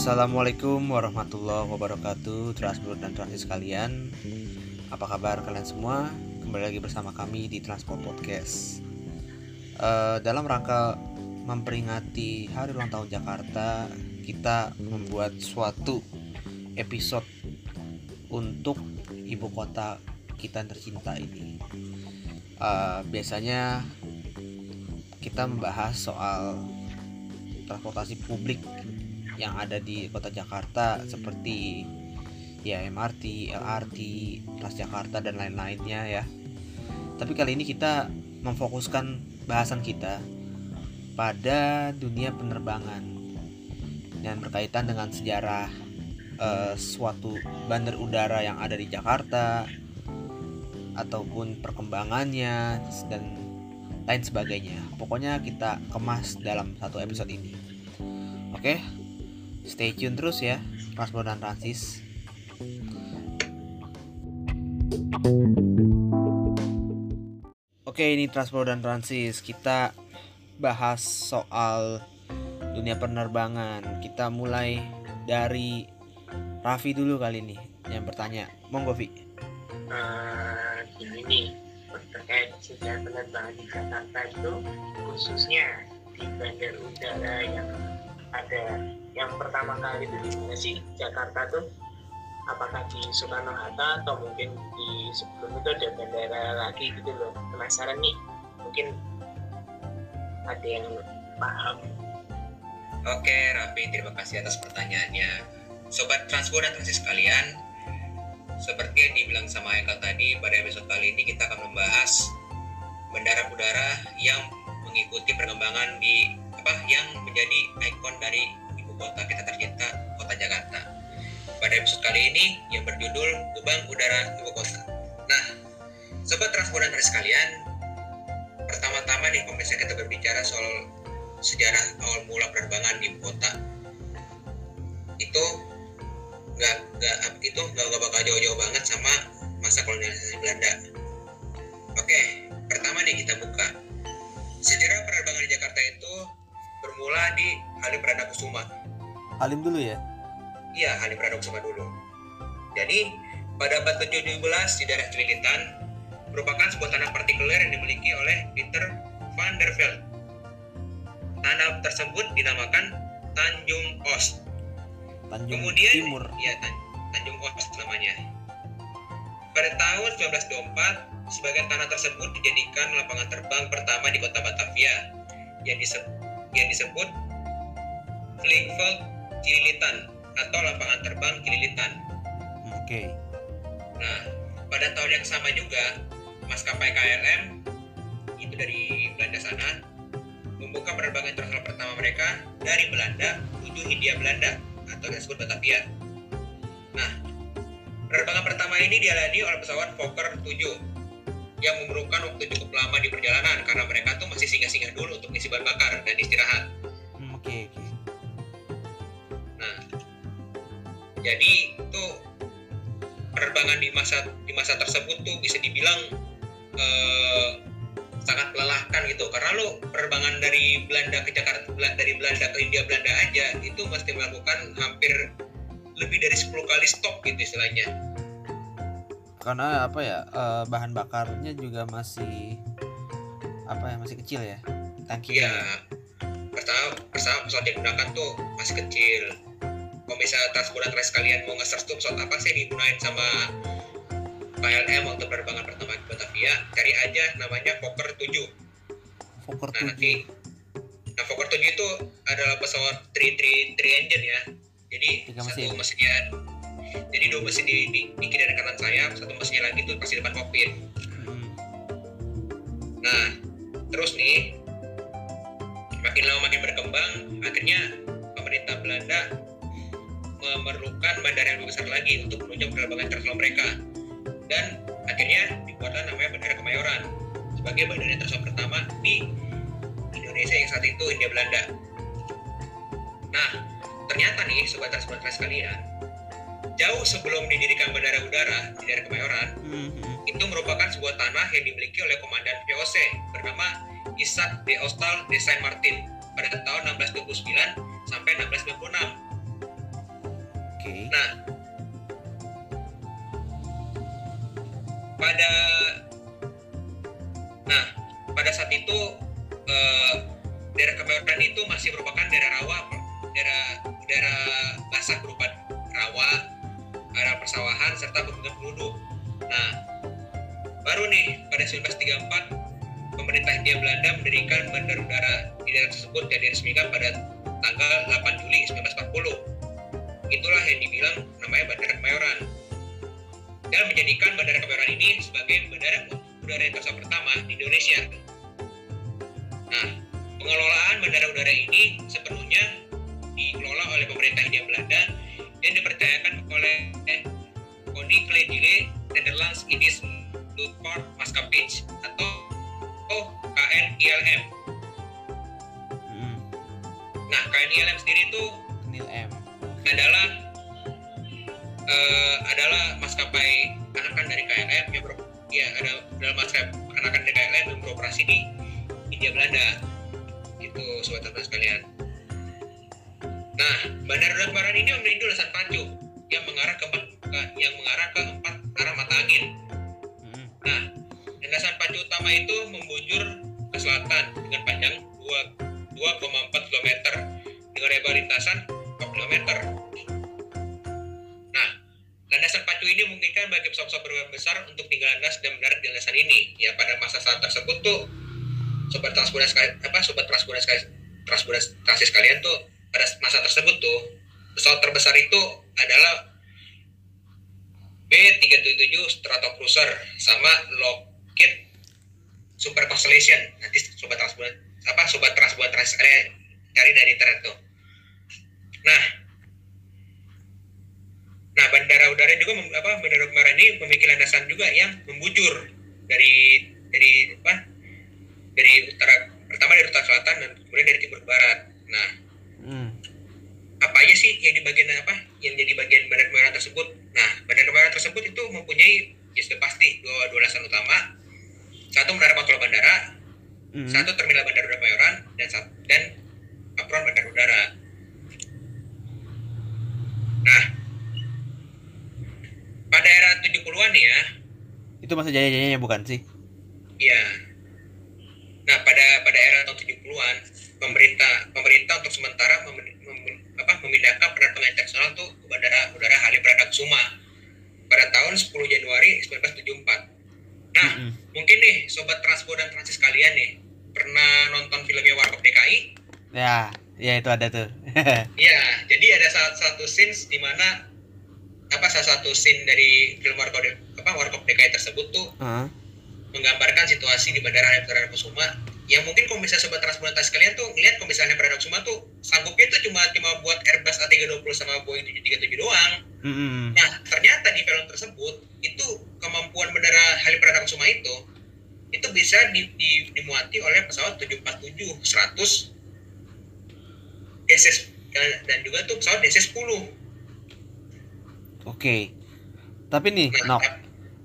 Assalamualaikum warahmatullahi wabarakatuh Transport dan transit sekalian. Apa kabar kalian semua? Kembali lagi bersama kami di Transport Podcast. Uh, Dalam rangka memperingati Hari Ulang Tahun Jakarta Kita membuat suatu episode untuk ibu kota kita tercinta ini. Uh, Biasanya kita membahas soal transportasi publik yang ada di kota Jakarta seperti ya MRT, LRT, Transjakarta dan lain-lainnya ya. Tapi kali ini kita memfokuskan bahasan kita pada dunia penerbangan dan berkaitan dengan sejarah uh, suatu bandar udara yang ada di Jakarta ataupun perkembangannya dan lain sebagainya. Pokoknya kita kemas dalam satu episode ini. Oke, stay tune terus ya, Transport dan Transis. Oke, ini Transport dan Transis. Kita bahas soal dunia penerbangan. Kita mulai dari Raffi dulu kali ini yang bertanya. Monggo, Vi. Uh, ini terkait sejarah penerbangan di Jakarta itu khususnya di bandar udara yang ada yang pertama kali itu di mana sih Jakarta tuh apakah di Soekarno Hatta atau mungkin di sebelum itu ada bandara lagi gitu loh. Penasaran nih mungkin ada yang paham. Oke Raffi terima kasih atas pertanyaannya. Sobat Transport dan Transis sekalian. Seperti yang dibilang sama Eka tadi, pada episode kali ini kita akan membahas bandara udara yang mengikuti perkembangan di apa yang menjadi ikon dari ibu kota kita tercinta, kota Jakarta. Pada episode kali ini yang berjudul Gebang Udara Ibu Kota. Nah, sobat transportan sekalian, pertama-tama nih pemirsa kita berbicara soal sejarah awal mula penerbangan di ibu kota. Itu nggak nggak itu nggak bakal jauh-jauh banget sama masa kolonialisasi Belanda. Oke, pertama nih kita buka sejarah penerbangan bermula di Halim Perdana Kusuma. Halim dulu ya? Iya, Halim Perdana Kusuma dulu. Jadi pada abad ke-17 di daerah Cililitan merupakan sebuah tanah partikuler yang dimiliki oleh Peter van der Velde. Tanah tersebut dinamakan Tanjung Oost Tanjung Kemudian, Timur. Iya, Tan Tanjung Oost namanya. Pada tahun 1924, sebagian tanah tersebut dijadikan lapangan terbang pertama di kota Batavia yang disebut, yang disebut Vliegveld Cililitan atau lapangan terbang Cililitan. Oke. Okay. Nah, pada tahun yang sama juga, maskapai KLM itu dari Belanda sana membuka penerbangan internasional pertama mereka dari Belanda menuju Hindia Belanda atau disebut Batavia. Nah, penerbangan pertama ini dialami oleh pesawat Fokker 7 yang memerlukan waktu cukup lama di perjalanan karena mereka tuh masih singgah-singgah dulu untuk isi bahan bakar dan istirahat. Hmm, oke, okay. Okay. Nah, jadi tuh penerbangan di masa di masa tersebut tuh bisa dibilang eh, sangat melelahkan gitu karena lo penerbangan dari Belanda ke Jakarta dari Belanda ke India Belanda aja itu mesti melakukan hampir lebih dari 10 kali stop gitu istilahnya karena apa ya eh, bahan bakarnya juga masih apa ya masih kecil ya tangki. Ya pertama pertama pesawat yang digunakan tuh masih kecil. Kalau misalnya transportan kalian mau nge-search tuh pesawat apa sih digunain sama KLM waktu penerbangan pertama ke Batavia cari aja namanya Fokker 7 Fokker nah 7 nanti nah Fokker 7 itu adalah pesawat 3 3 3 engine ya. Jadi Tiga satu mesin. mesinnya jadi dua mesin di, di, di kiri dan kanan sayap satu mesinnya lagi tuh pasti depan kokpit. Hmm, nah terus nih makin lama makin berkembang akhirnya pemerintah Belanda memerlukan bandara yang lebih besar lagi untuk menunjang penerbangan internasional mereka. Dan akhirnya dibuatlah namanya Bandara Kemayoran sebagai bandara internasional pertama di Indonesia yang saat itu India Belanda. Nah, ternyata nih sobat transportasi sekalian, jauh sebelum didirikan bandara udara di daerah Kemayoran, hmm, hmm. itu merupakan sebuah tanah yang dimiliki oleh komandan VOC bernama Isaac de Ostal de Saint Martin pada tahun 1629 sampai 1696. Oke. Nah, pada nah pada saat itu eh, daerah Kemayoran itu masih merupakan daerah rawa, daerah daerah basah berupa rawa, area persawahan serta pemukiman penduduk. Nah, baru nih pada 1934 pemerintah Hindia Belanda mendirikan bandar udara di daerah tersebut yang diresmikan pada tanggal 8 Juli 1940 itulah yang dibilang namanya Bandara Kemayoran dan menjadikan Bandara Kemayoran ini sebagai bandara udara Indonesia pertama di Indonesia. Nah, pengelolaan bandara udara ini sepenuhnya dikelola oleh pemerintah Hindia Belanda yang dipercayakan oleh Koninklijke Nederlands Indisch Luchtvaart Maatschappij atau KNILM. Mm, Nah, KNILM sendiri itu Nil M. adalah eh, adalah maskapai anakan dari KLM yang ber, ya ada adalah maskapai anakan dari KLM yang beroperasi di India Belanda itu sobat teman sekalian nah bandara udara Kemayoran ini memiliki landasan pacu yang mengarah ke, yang mengarah ke empat arah mata angin Mm, Nah, landasan pacu utama itu membujur ke selatan dengan panjang 2 2,4 km dengan lebar lintasan 4 km. Nah, landasan pacu ini memungkinkan bagi pesawat-pesawat berukuran besar untuk tinggal landas dan mendarat di landasan ini. Ya, pada masa saat tersebut tuh sobat sekalian apa sobat transburan sekalian transburan transis sekalian tuh pada masa tersebut tuh pesawat terbesar itu adalah B377 Stratocruiser sama Lockheed Super Constellation. Nanti sobat transbulan apa sobat transbulan trans eh, cari dari internet tuh. Nah, nah bandara udara juga apa bandara udara ini memiliki landasan juga yang membujur dari dari apa dari utara pertama dari utara selatan dan kemudian dari timur barat. Nah, mm, apa aja sih yang di bagian apa? Yang jadi bagian bandar kemayoran tersebut. Nah bandar kemayoran tersebut itu mempunyai ya sudah pasti dua dua landasan utama. Satu menara kontrol bandara mm. satu terminal bandar udara kemayoran dan sat- dan apron bandar udara. Nah pada era 70-an ya. Itu masa jaya-jayanya bukan sih? ya nah pada pada era tahun 70-an pemerintah pemerintah untuk sementara mem- mem- apa, memindahkan penerbangan internasional tuh ke bandara udara Halim Perdana Kusuma pada tahun 10 Januari 1974. Nah, Mm-mm. mungkin nih sobat Transpo dan Transis kalian nih pernah nonton filmnya Warkop DKI? Ya, ya itu ada tuh. Iya, jadi ada salah satu scenes di mana apa salah satu scene dari film Warkop apa Warkop DKI tersebut tuh Heeh. menggambarkan situasi di Bandara Halim Perdana Kusuma yang mungkin kalau misalnya sobat transportasi kalian tuh ngeliat kalau misalnya Perdana Kusuma tuh sanggupnya tuh cuma cuma buat Airbus A320 sama Boeing 737 doang. Mm-mm. Nah, ternyata di film tersebut itu kemampuan Bandara Halim Perdana Kusuma itu itu bisa di, di- dimuati oleh pesawat 747 100 DC dan juga tuh pesawat DC 10. Oke. Tapi nih, Nah, Nok, Ya.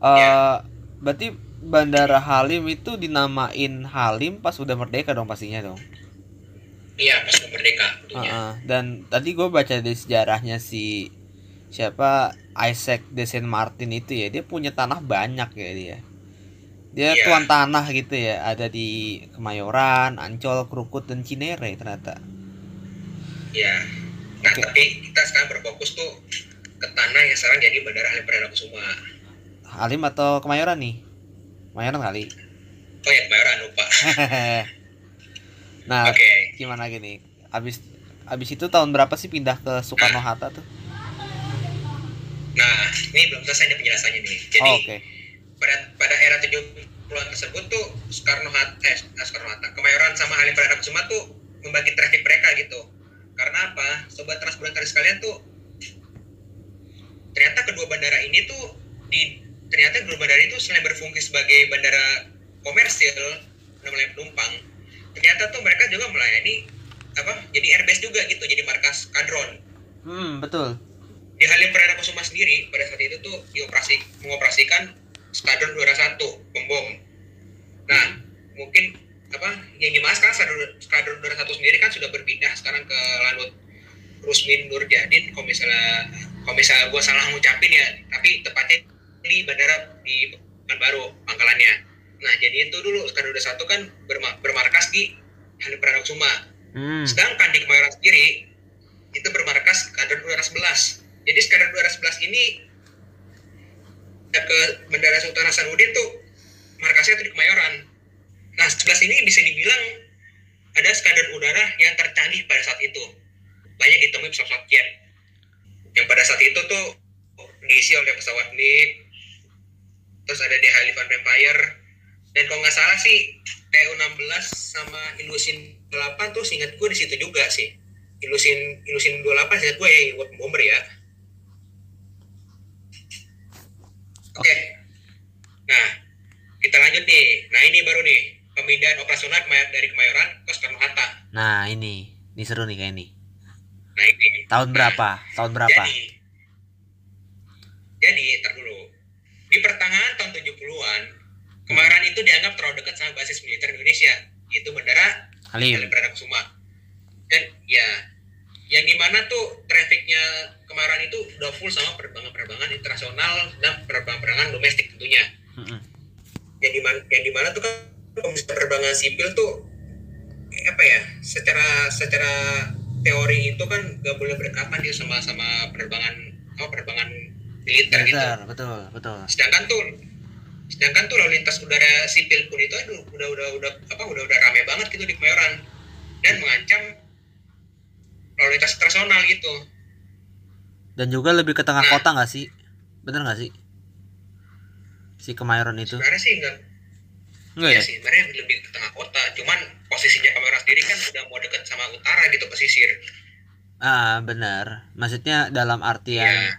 eh berarti Bandara Halim itu dinamain Halim pas udah merdeka dong pastinya dong. Iya, pas merdeka tentunya. Heeh. Dan tadi gue baca di sejarahnya si siapa Isaac de Saint Martin itu ya, dia punya tanah banyak ya dia. Dia Iya. tuan tanah gitu ya, ada di Kemayoran, Ancol, Krukut dan Cinere ternyata. Iya. Nah, Oke. tapi kita sekarang berfokus tuh ke tanah yang sekarang jadi Bandara Halim Perdana Kusuma. Halim atau Kemayoran nih? Kemayoran kali. Oh ya, Kemayoran lupa. nah, Oke. gimana gini? Abis abis itu tahun berapa sih pindah ke Soekarno Hatta tuh? Nah, ini belum selesai nih penjelasannya nih. Jadi Oh, oke. pada pada era 70-an tersebut tuh Soekarno Hatta, eh, ah, Soekarno Hatta, Kemayoran sama Halim Perdana Kusuma tuh membagi traffic mereka gitu. Karena apa? Sobat Transbulan sekalian tuh ternyata kedua bandara ini tuh di ternyata kedua bandara itu selain berfungsi sebagai bandara komersil melayani penumpang, ternyata tuh mereka juga melayani apa? Jadi airbase juga gitu, jadi markas kadron. Hmm, betul. di Halim Perdana Kusuma sendiri pada saat itu tuh dioperasi mengoperasikan skadron 201 pembom. Nah, mungkin apa yang dibahas kan skadron, skadron 201 sendiri kan sudah berpindah sekarang ke Lanut Rusmin Nurjadin kalau misalnya kalau misalnya gue salah ngucapin ya tapi tepatnya di bandara di Pekanbaru pangkalannya. Nah jadi itu dulu udara satu kan berma- bermarkas di Halim Perdana Kusuma Hmm. sedangkan di Kemayoran sendiri itu bermarkas skadron udara 11 jadi skadron udara 11 ini ya ke Bandara Sultan Hasanuddin tuh markasnya tuh di Kemayoran. Nah 11 ini bisa dibilang ada skadron udara yang tercanggih pada saat itu. Banyak ditemui pesawat jet. Yang pada saat itu tuh diisi oleh pesawat MiG terus ada di Halifax Empire dan kalau nggak salah sih TU-16 sama Ilusin 28 tuh seingat gue di situ juga sih Ilusin Ilusin 28 seingat gue ya buat bomber ya oke nah kita lanjut nih nah ini baru nih pemindahan operasional dari Kemayoran ke Soekarno Hatta Nah, ini. Ini seru nih kayak ini. nah ini Tahun berapa? Tahun berapa? Jadi, jadi, ntar dulu. Di pertengahan tahun 70-an, Kemayoran itu dianggap terlalu dekat sama basis militer Indonesia, yaitu Bandara Halim. Halim Perdana Kusuma. Dan ya, yang di mana tuh trafficnya Kemayoran itu udah full sama penerbangan-penerbangan internasional dan penerbangan-penerbangan domestik tentunya. Mm-mm. Yang di mana, yang di mana tuh kan penerbangan sipil tuh apa ya, secara secara teori itu kan gak boleh berdekatan dia sama sama penerbangan apa penerbangan militer gitu Betul, betul, sedangkan tuh sedangkan tuh lalu lintas udara sipil pun itu aduh udah udah udah apa udah udah rame banget gitu di Kemayoran dan mengancam lalu lintas internasional gitu Dan juga lebih ke tengah Nah. kota nggak sih? Bener nggak sih? Si Kemayoran itu? sebenarnya sih enggak Enggak ya ya? sih sebenarnya lebih ke tengah kota cuman posisinya Kemayoran sendiri kan udah mau deket sama utara gitu pesisir Ah, benar. Maksudnya dalam artian ya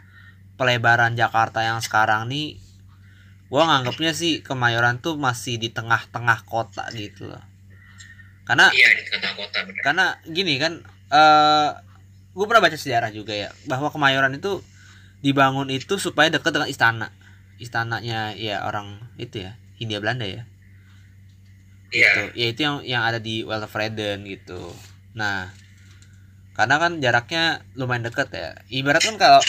pelebaran Jakarta yang sekarang nih gua nganggapnya sih Kemayoran tuh masih di tengah-tengah kota gitu loh. Karena iya di tengah kota benar karena gini kan eh gue pernah baca sejarah juga ya bahwa Kemayoran itu dibangun itu supaya dekat dengan istana. Istananya ya orang itu ya Hindia Belanda ya. Iya. Gitu. Ya itu yang yang ada di Weltevreden gitu. Nah karena kan jaraknya lumayan dekat ya. Ibarat kan kalau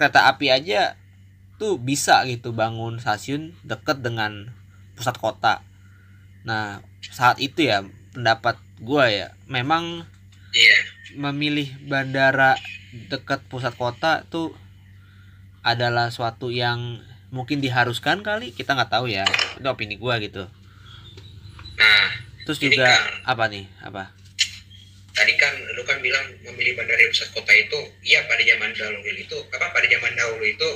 kereta api aja tuh bisa gitu bangun stasiun deket dengan pusat kota. Nah saat itu ya pendapat gua ya memang iya. memilih bandara dekat pusat kota tuh adalah suatu yang mungkin diharuskan kali kita nggak tahu ya. Itu opini gua gitu. Nah terus juga kan- apa nih? Apa tadi kan lu kan bilang memilih bandara di pusat kota itu iya pada zaman dahulu itu apa pada zaman dahulu itu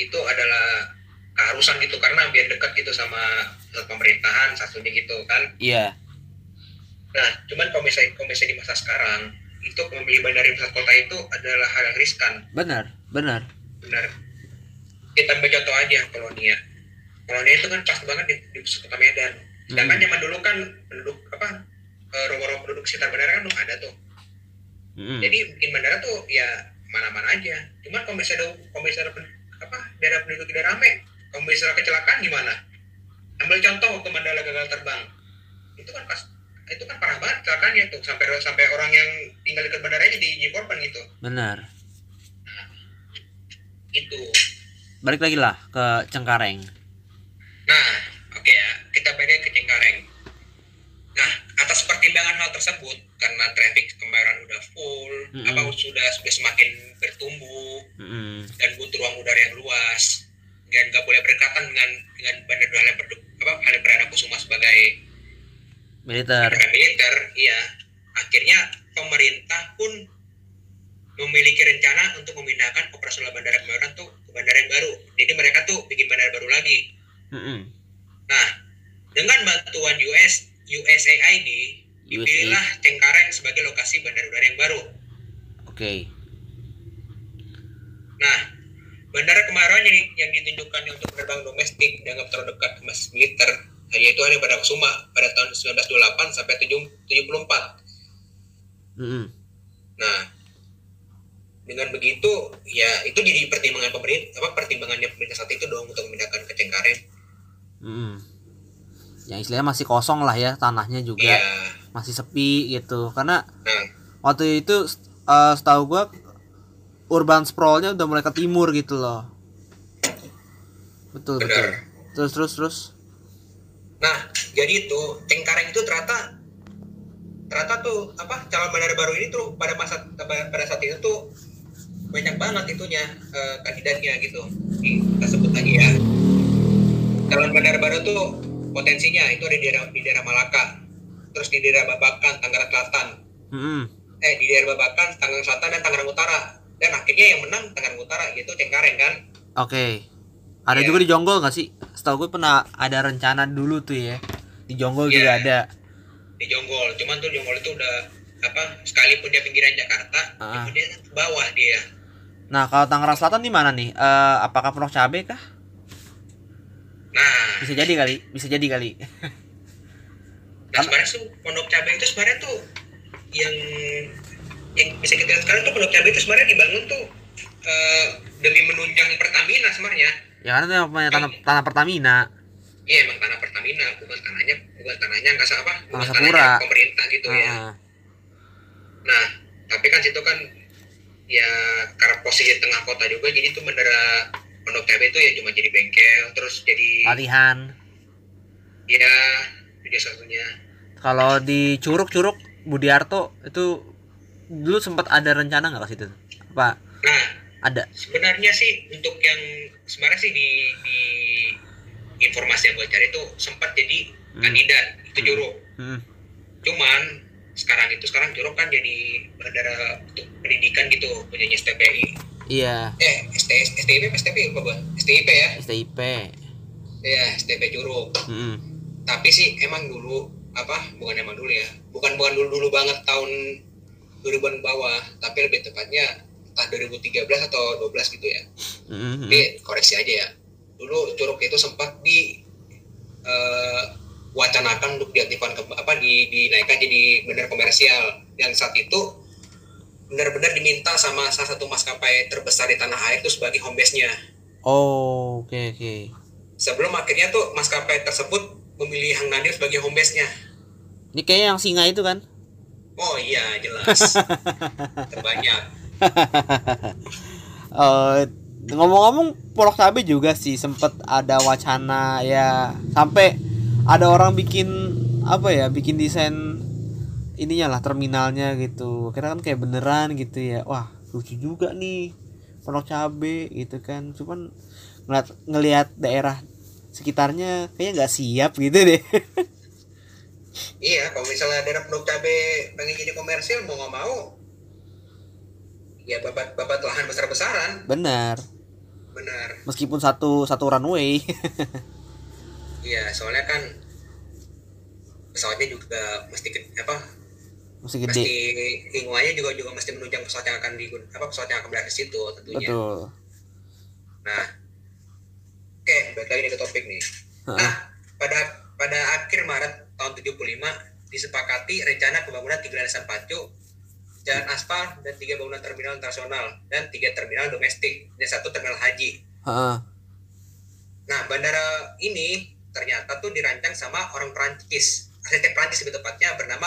itu adalah keharusan gitu karena biar dekat gitu sama pusat pemerintahan satunya gitu kan. Iya. Nah cuman kalau misalnya kalau misalnya di masa sekarang itu memilih bandara di pusat kota itu adalah hal yang riskan. Benar benar. Benar. Kita ambil contoh aja kolonia. Kolonia itu kan pas banget di, di pusat kota Medan. Sedangkan Mm. zaman dulu kan penduduk apa eh, rumah-rumah penduduk sekitar bandara kan belum ada tuh. Mm-mm. jadi bikin bandara tuh ya mana-mana aja. Cuman kalau misalnya kalau misalnya apa daerah penduduk tidak rame kalau misalnya kecelakaan gimana? Ambil contoh waktu Mandala gagal terbang. Itu kan pas itu kan parah banget kecelakaannya tuh. Sampai sampai orang yang tinggal dekat bandara jadi jadi korban gitu. Benar. Itu balik lagi lah ke Cengkareng. Nah oke ya. Kita balik ke Cengkareng. nah atas pertimbangan hal tersebut karena traffic kemarin udah full Mm-mm. apa sudah sudah semakin bertumbuh Mm-mm. dan butuh ruang udara yang luas dan nggak boleh berdekatan dengan dengan bandara Halim Perdana apa Halim Perdana Kusuma sebagai militer militer iya akhirnya pemerintah pun memiliki rencana untuk memindahkan operasional bandara Kemayoran tuh ke bandara yang baru jadi mereka tuh bikin bandara baru lagi Mm-mm. nah dengan bantuan US USAID dipilihlah Cengkareng sebagai lokasi bandara udara yang baru oke Nah, bandara Kemayoran yang, yang ditunjukkan untuk penerbangan domestik dianggap terlalu dekat ke basis militer, yaitu ada pada Kusuma pada tahun 1928 sampai 7- 74. Mm-mm. Nah, dengan begitu ya itu jadi pertimbangan pemerintah apa pertimbangannya pemerintah saat itu dong untuk memindahkan ke Cengkareng. Mm-mm. Yang istilahnya masih kosong lah ya tanahnya juga Iya. masih sepi gitu karena Nah, waktu itu eh setahu gua urban sprawlnya udah mulai ke timur gitu loh betul betul Benar. terus terus terus Nah, jadi itu Cengkareng itu ternyata ternyata tuh apa calon bandara baru ini tuh pada masa pada saat itu tuh banyak banget itunya eh, kandidatnya gitu. Kita sebut lagi ya. Calon bandara baru tuh potensinya itu ada di daerah, di daerah Malaka, terus di daerah Babakan, Tangerang Selatan, Mm-mm. eh di daerah Babakan, Tangerang Selatan dan Tangerang Utara. Dan akhirnya yang menang Tangerang Utara gitu Cengkareng kan. oke ada Iya. juga di Jonggol nggak sih setahu gue pernah ada rencana dulu tuh ya di Jonggol Iya. juga ada di Jonggol. Cuman tuh Jonggol itu udah apa sekalipun dia pinggiran Jakarta, Ah. kemudian ke bawah dia. nah kalau Tangerang Selatan di mana nih Eh, apakah Pondok Cabe kah Nah, bisa jadi kali bisa jadi kali nah sebenarnya tuh Pondok Cabe itu sebenarnya tuh yang yang bisa kita lihat sekarang tuh Pondok Cabe itu sebenarnya dibangun tuh eh, demi menunjang Pertamina sebenarnya. ya karena itu yang punya tanah, tanah Pertamina Iya emang tanah Pertamina, bukan tanahnya bukan tanahnya nggak apa, bukan tanahnya Pura. pemerintah gitu ya. Heeh. Nah, tapi kan situ kan ya karena posisi tengah kota juga, jadi tuh bandara Pondok Cabe itu ya cuma jadi bengkel, terus jadi latihan ya video satunya. kalau di Curug Curug Budiarto itu dulu sempat ada rencana nggak ke situ apa Nah, ada sebenarnya sih untuk yang sebenarnya sih di, di informasi yang gue cari itu sempat jadi Hmm. kandidat itu Curug. Mm. Cuman sekarang itu sekarang Curug kan jadi bandara untuk pendidikan gitu punyanya STPI. Iya Eh, ST, STIP, apa STP lupa gue. STIP ya. STIP Ya, STP Curug. Mm. Tapi sih emang dulu apa? Bukan emang dulu ya. Bukan bukan dulu dulu banget tahun 2000-an bawah, tapi lebih tepatnya entah 2013 atau 12 gitu ya. Mm. Tapi koreksi aja ya. Dulu Curug itu sempat di eh, wacanakan untuk diaktifkan ke, apa di dinaikkan jadi benar komersial dan saat itu benar-benar diminta sama salah satu maskapai terbesar di tanah air itu sebagai home base-nya. oh oke oke Sebelum akhirnya tuh maskapai tersebut memilih Hang Nadir sebagai home base-nya. ini kayaknya yang singa itu kan Oh iya, jelas. Terbanyak. Eh, ngomong-ngomong Pondok Cabe juga sih sempet ada wacana ya sampai ada orang bikin apa ya bikin desain ininya lah terminalnya gitu. Kira kan kayak beneran gitu ya. Wah lucu juga nih. Pondok Cabe gitu kan. Cuman ngeliat ngelihat daerah sekitarnya kayaknya nggak siap gitu deh. Iya, kalau misalnya daerah Pondok Cabe pengen jadi komersil mau nggak mau, ya babat babat lahan besar-besaran, benar. Benar. meskipun satu satu runway. Iya, soalnya kan pesawatnya juga mesti apa mesti gede lingkungannya juga juga mesti menunjang pesawat yang akan di apa pesawat yang akan berada di situ tentunya. betul Nah, oke, balik lagi ke topik nih. Nah, pada pada akhir Maret tahun 75 disepakati rencana pembangunan tiga landasan pacu, jalan aspal dan tiga bangunan terminal internasional dan tiga terminal domestik dan satu terminal haji. Heeh. Nah, bandara ini ternyata tuh dirancang sama orang Prancis, arsitek Prancis lebih tepatnya bernama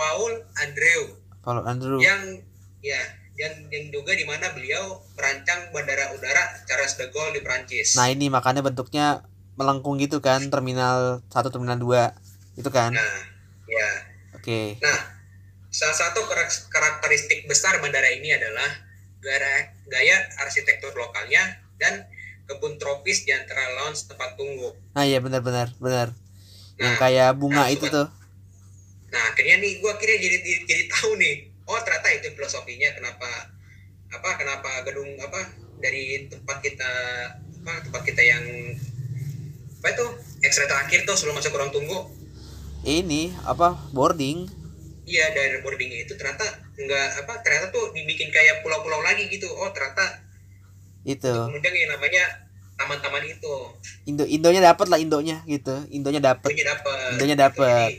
Paul Andreu kalau Andrew yang ya dan yang juga di mana beliau merancang bandara udara Charles de Gaulle di Prancis. Nah ini makanya bentuknya melengkung gitu kan terminal satu terminal dua itu kan Nah, ya. oke Nah, salah satu karak- karakteristik besar bandara ini adalah gaya, gaya arsitektur lokalnya dan kebun tropis di antara lounge tempat tunggu. nah iya benar benar benar yang Nah, kayak bunga nah, itu tuh nah akhirnya nih gua akhirnya jadi, jadi jadi tahu nih. Oh, ternyata itu filosofinya kenapa apa kenapa gedung apa dari tempat kita apa tempat kita yang apa itu ekstra terakhir tuh sebelum masuk ke ruang tunggu ini apa boarding Iya dari boardingnya itu ternyata nggak apa ternyata tuh dibikin kayak pulau-pulau lagi gitu. Oh ternyata itu kemudian yang namanya taman-taman itu Indo Indonya dapat lah Indonya gitu Indonya dapat Indonya dapat. Indonya dapet.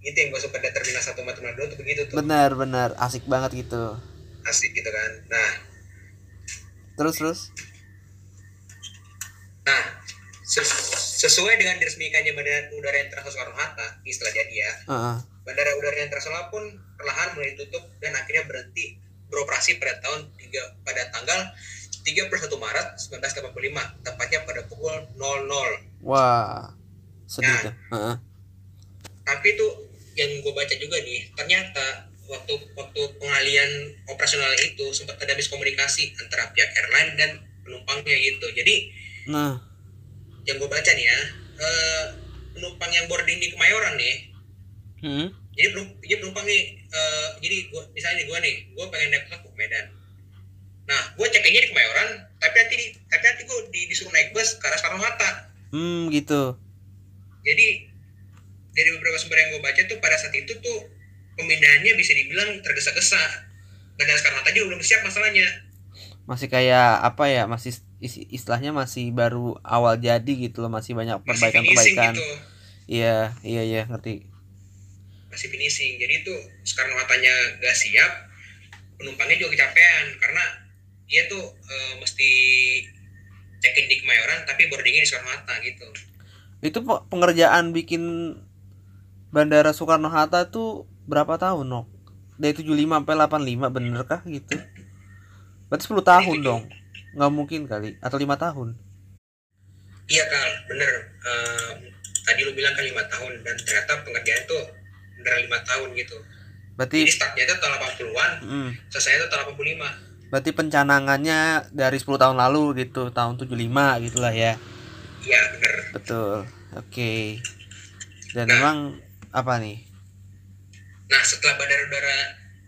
Itu yang gue suka dari terminal satu sama terminal dua tuh begitu tuh benar benar asik banget gitu asik gitu kan. Nah, terus terus nah ses- sesuai dengan diresmikannya Bandara Udara Internasional Soekarno Hatta setelah jadi ya Heeh. Bandara udara internasional pun perlahan mulai ditutup dan akhirnya berhenti beroperasi pada tahun 3 pada tanggal 31 Maret 1985 tepatnya pada pukul 00 Wah, sedih Nah. tuh. Heeh. tapi itu yang gue baca juga nih ternyata waktu waktu pengalian operasional itu sempat ada miskomunikasi antara pihak airline dan penumpangnya gitu jadi Nah, yang gue baca nih ya eh, penumpang yang boarding di Kemayoran nih hmm. jadi belum jadi penumpang nih eh, jadi gua misalnya gue nih gue pengen naik pesawat ke Medan nah gue check-innya di Kemayoran tapi nanti di, tapi nanti gue di, disuruh naik bus ke arah Soekarno Hatta Hmm, gitu. jadi dari beberapa sumber yang gue baca tuh pada saat itu tuh pemindahannya bisa dibilang tergesa-gesa Soekarno Hatta juga belum siap masalahnya Masih kayak apa ya? Masih is- istilahnya masih baru awal jadi gitu loh, masih banyak perbaikan-perbaikan. gitu Iya, iya, iya, ngerti. masih finishing jadi itu Soekarno Hattanya gak siap penumpangnya juga kecapean karena dia tuh eh, mesti check-in di Kemayoran tapi boardingnya di Soekarno Hatta gitu Itu pe- pengerjaan bikin Bandara Soekarno Hatta tuh berapa tahun, Nok? Dari 75 sampai 85 bener kah gitu? Berarti 10 tahun dong. Nggak mungkin kali atau lima tahun. iya Kal bener Eh, tadi lu bilang kan lima tahun dan ternyata pengerjaan tuh bener lima tahun gitu Berarti jadi startnya itu tahun 80-an mm, selesai itu tahun 85 berarti pencanangannya dari 10 tahun lalu gitu, tahun 75 gitulah ya. iya bener Betul. Oke. Dan Nah. memang apa nih? Nah, setelah bandara udara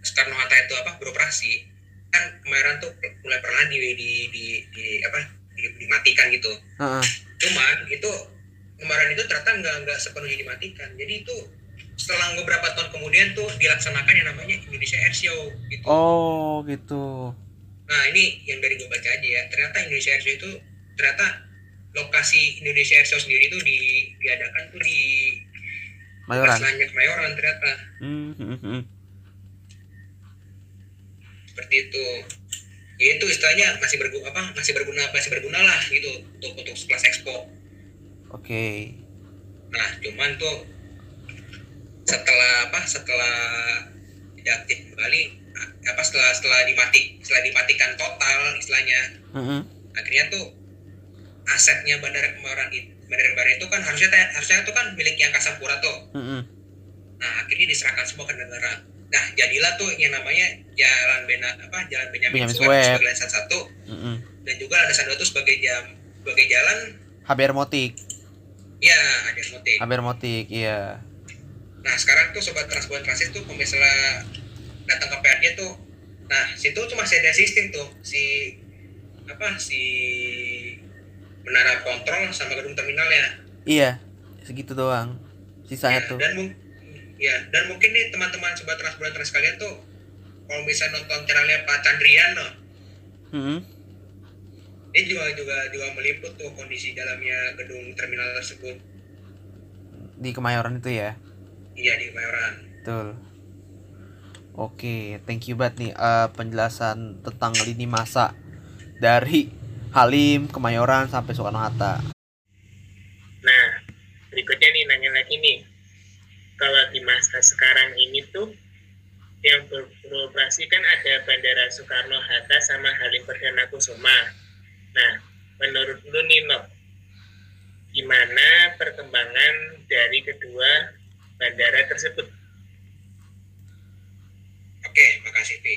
Soekarno Hatta itu apa beroperasi, kan kemarin tuh mulai perlahan di, di, di, di apa di, dimatikan gitu. Heeh. Cuman itu kemarin itu ternyata nggak nggak sepenuhnya dimatikan. Jadi itu setelah beberapa tahun kemudian tuh dilaksanakan yang namanya Indonesia Air Show gitu. Oh, gitu. Nah ini yang dari gue baca aja ya. Ternyata Indonesia Air Show itu ternyata lokasi Indonesia Air Show sendiri itu di, diadakan tuh di Mayoran. Aslannya Kemayoran ternyata. Hmm, hmm, hmm. seperti itu ya itu istilahnya masih berguna apa masih berguna masih berguna lah gitu untuk untuk kelas expo Oke. nah cuman tuh setelah apa setelah aktif kembali apa setelah setelah dimati setelah dimatikan total istilahnya Heeh. akhirnya tuh asetnya bandara kemayoran itu bandara kemayoran itu kan harusnya harusnya itu kan milik yang Kasapura tuh Heeh. nah akhirnya diserahkan semua ke negara nah jadilah tuh yang namanya jalan Bena apa jalan Benyamin, Benyamin Sueb sebagai landasan satu Heeh. dan juga landasan dua itu sebagai jam sebagai jalan HBR Motik. ya ada motif HBR Motik, iya. nah sekarang tuh sobat transport transit tuh misalnya datang ke PRJ tuh nah situ masih ada sistem tuh si apa si menara kontrol sama gedung terminalnya Iya. Segitu doang. Sisanya Ya, tuh. dan ya dan mungkin nih teman-teman sobat transport trans kalian tuh kalau bisa nonton channelnya Pak Chandrian no, Heeh. dia juga juga juga meliput tuh kondisi dalamnya gedung terminal tersebut Di Kemayoran itu ya. iya di Kemayoran Betul. Oke, thank you banget nih eh, penjelasan tentang lini masa dari Halim, Kemayoran sampai Soekarno Hatta. Nah, berikutnya nih nanya lagi nih. Kalau di masa sekarang ini tuh yang ber- beroperasi kan ada Bandara Soekarno Hatta sama Halim Perdana Kusuma. Nah, menurut lu nih, Nok, gimana perkembangan dari kedua bandara tersebut? Oke, makasih Pi.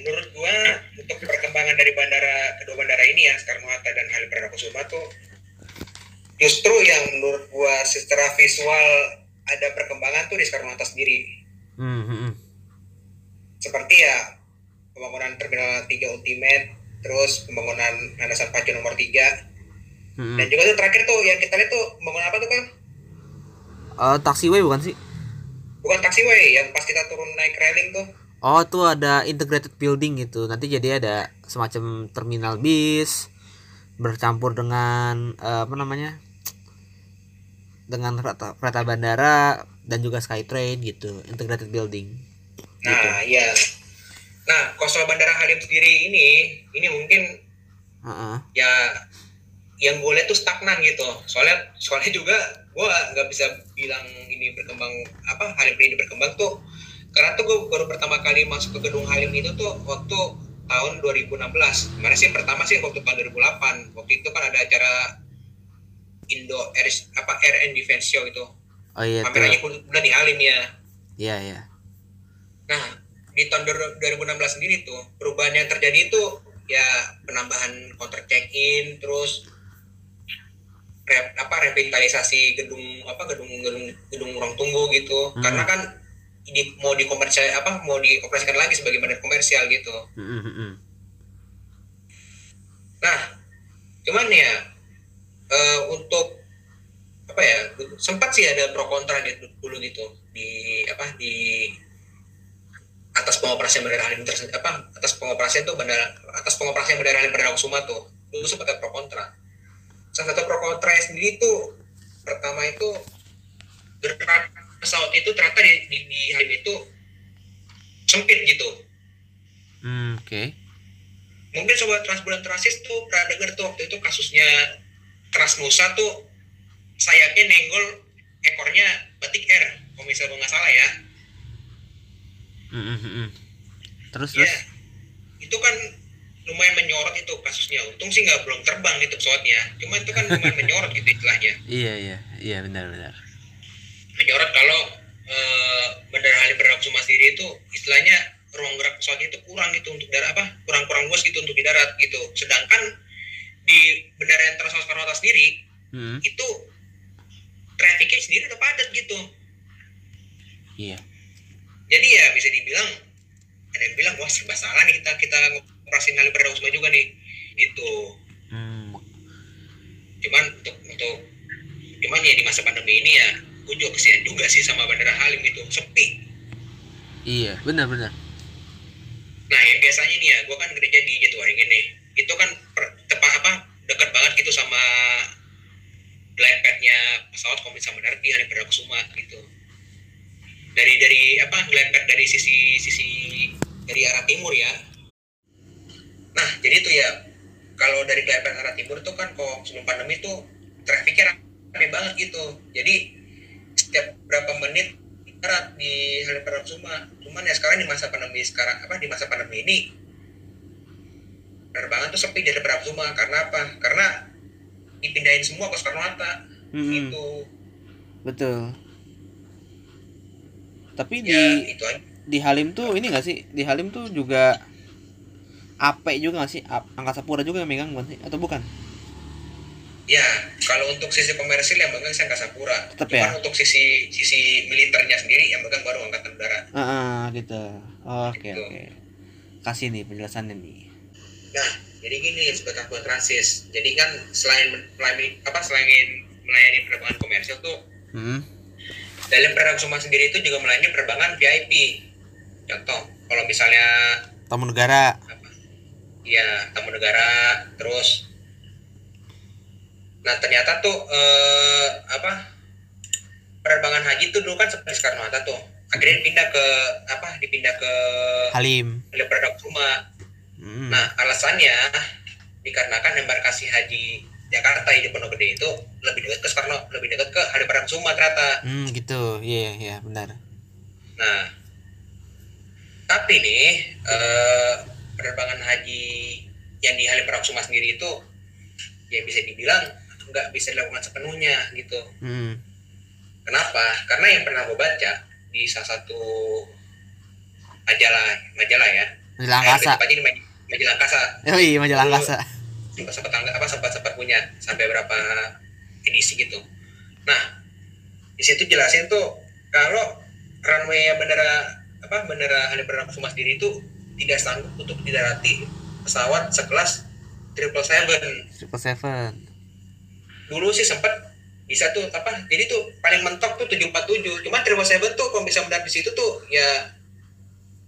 Menurut gua untuk perkembangan dari bandara kedua bandara ini ya Soekarno Hatta dan Halim Perdana Kusuma tuh justru yang menurut gua secara visual ada perkembangan tuh di Soekarno Hatta sendiri. Hmm, hmm, hmm. Seperti ya pembangunan Terminal 3 Ultimate, terus pembangunan landasan pacu nomor 3 Hmm, dan juga tuh terakhir tuh yang kita lihat tuh pembangunan apa tuh kan? Eh, taxiway bukan sih? Bukan taxiway yang pas kita turun naik railing tuh. Oh, tuh ada integrated building gitu. Nanti jadi ada semacam terminal bis bercampur dengan eh, apa namanya? dengan kereta, kereta bandara dan juga Skytrain gitu, integrated building. Nah, iya. Nah, kosong bandara Halim sendiri ini ini mungkin Heeh. ya yang gue lihat tuh stagnan gitu soalnya soalnya juga gua nggak bisa bilang ini berkembang apa Halim ini berkembang tuh karena tuh gue baru pertama kali masuk ke gedung Halim itu tuh waktu tahun 2016 mana sih? Pertama sih waktu tahun 2008 waktu itu kan ada acara Indo Air apa Air and Defense Show itu. Oh iya pamerannya bulan di Halim ya. Iya iya. Nah, di tahun 2016 sendiri tuh perubahan yang terjadi itu ya penambahan kontrak check-in terus rep, apa revitalisasi gedung apa gedung gedung gedung ruang tunggu gitu. Hmm. Karena kan di, mau dikomersial apa mau dioperasikan lagi sebagai badan komersial gitu. Nah, cuman ya eh, untuk apa ya sempat sih ada pro kontra gitu dulu gitu di apa di atas pengoperasian bandara Halim tersebut apa atas pengoperasian tuh bandara atas pengoperasian bandara Halim Perdana Kusuma tuh dulu sempat ada pro kontra salah satu pro kontra sendiri tuh pertama itu gerak pesawat itu ternyata di, di, di Halim itu sempit gitu. Hmm, oke. Mungkin sobat transbulan transis tuh pernah dengar tuh waktu itu kasusnya Transnusa tuh sayapnya nenggol ekornya batik air kalau misalnya nggak salah ya. Mm, mm, mm, mm. terus ya terus? Itu kan lumayan menyorot itu kasusnya. Untung sih nggak belum terbang itu pesawatnya. Cuma itu kan lumayan menyorot gitu istilahnya. Iya iya. Iya benar benar menyorot kalau eh, bandara Halim Perdana Kusuma sendiri itu istilahnya ruang gerak pesawatnya itu kurang gitu untuk darat apa kurang kurang luas gitu untuk di darat gitu. Sedangkan di bandara internasional Soekarno Hatta sendiri Mm, itu trafficnya sendiri udah padat gitu. Iya. Jadi ya bisa dibilang ada yang bilang wah serba salah nih kita kita ngoperasin Halim Perdana Kusuma juga nih itu Hmm, cuman untuk untuk cuman ya di masa pandemi ini ya gue juga kesian juga sih sama bandara Halim itu sepi. Iya benar benar. Nah yang biasanya nih ya gue kan kerja di Jatiwaringin nih. Itu kan per, tepat apa dekat banget gitu sama glide pesawat kalau bisa mendarat di Halim Perdana Kusuma gitu. Dari dari apa glide dari sisi sisi dari arah timur ya. Nah jadi tuh ya kalau dari glide arah timur tuh kan kok sebelum pandemi tuh trafficnya rame banget gitu. Jadi setiap berapa menit darat di Halim Perdana Kusuma cuman ya sekarang di masa pandemi sekarang apa di masa pandemi ini penerbangan tuh sepi di Halim Perdana Kusuma karena apa? Karena dipindahin semua ke Soekarno Hatta. Mm, mm. gitu. Betul. Tapi di ya itu aja. di Halim tuh ini gak sih? Di Halim tuh juga AP juga gak sih? Angkasa Pura juga yang megang bukan sih? Atau bukan ya kalau untuk sisi komersil yang megang saya Pura Tetep cuman ya? untuk sisi sisi militernya sendiri yang megang baru Angkatan Darat Ah, gitu oke Gitu. oke kasih nih penjelasannya nih Nah, jadi gini sebagai akun transis. Jadi kan selain melayani apa selain melayani penerbangan komersial tuh hmm. dalam Kusuma sendiri itu juga melayani penerbangan VIP. Contoh, kalau misalnya tamu negara apa? Ya, tamu negara terus Nah, ternyata tuh eh, apa? Penerbangan haji tuh dulu kan seperti Soekarno Hatta tuh. Akhirnya dipindah ke apa? Dipindah ke Halim Halim Perdana Kusuma. hmm. Nah, alasannya dikarenakan embarkasi haji Jakarta di Pondok Gede itu lebih dekat ke Soekarno, lebih dekat ke Halim Perdana Kusuma ternyata. Hmm, gitu iya iya benar Nah, tapi nih eh, penerbangan haji yang di Halim Perdana Kusuma sendiri itu ya bisa dibilang nggak bisa dilakukan sepenuhnya gitu. hmm. Kenapa? Karena yang pernah gue baca di salah satu majalah majalah ya, majalah Eh, angkasa tepatnya di maj- majalah angkasa. oh iya majalah angkasa sempat sempat apa sempat sempat punya sampai berapa edisi gitu. Nah di situ jelasin tuh kalau runway bandara apa bandara Halim Perdana Kusuma sendiri itu tidak sanggup untuk didarati pesawat sekelas triple seven. triple seven Dulu sih sempat bisa tuh apa jadi tuh paling mentok tuh 747 cuma triple seven tuh kalau bisa mendarat di situ tuh ya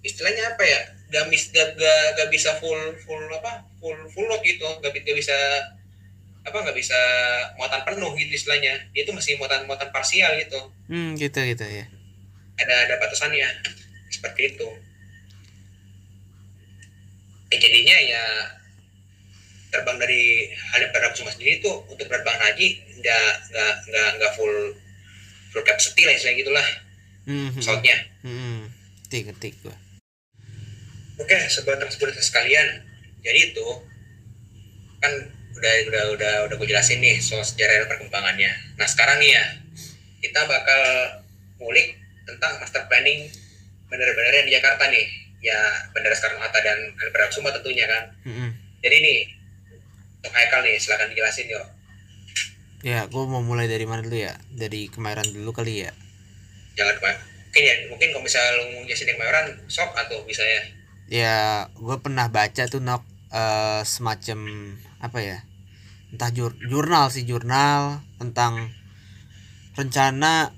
istilahnya apa ya gak, mis, gak, gak, gak bisa full full apa full full load gitu. Gak, gak bisa apa nggak bisa muatan penuh gitu istilahnya. Dia tuh masih muatan muatan parsial gitu. Hmm gitu gitu ya. Ada ada batasannya. Seperti itu. Eh, jadinya ya terbang dari Halim Perdana Kusuma sendiri itu untuk penerbangan haji nggak nggak nggak nggak full full capacity lah istilahnya gitulah Hmm, hmm, pesawatnya. hmm. Ngetik, ngetik gua. Oke, sobat transportasi sekalian. Jadi itu kan udah udah udah udah gue jelasin nih soal sejarah dan perkembangannya. Nah sekarang nih ya kita bakal ngulik tentang master planning bandara-bandara yang di Jakarta nih. Ya Bandara Soekarno Hatta dan Halim Perdana Kusuma tentunya kan. Hmm, hmm. Jadi nih Haikal nih silakan dijelasin yuk. Ya, gua mau mulai dari mana dulu ya? Dari Kemayoran dulu kali ya. Jangan cuma mungkin ya mungkin kalau misalnya lu mau jelasin Kemayoran sok atau bisa ya. Ya, gue pernah baca tuh nok eh, semacam apa ya? Entah jur- jurnal sih jurnal tentang rencana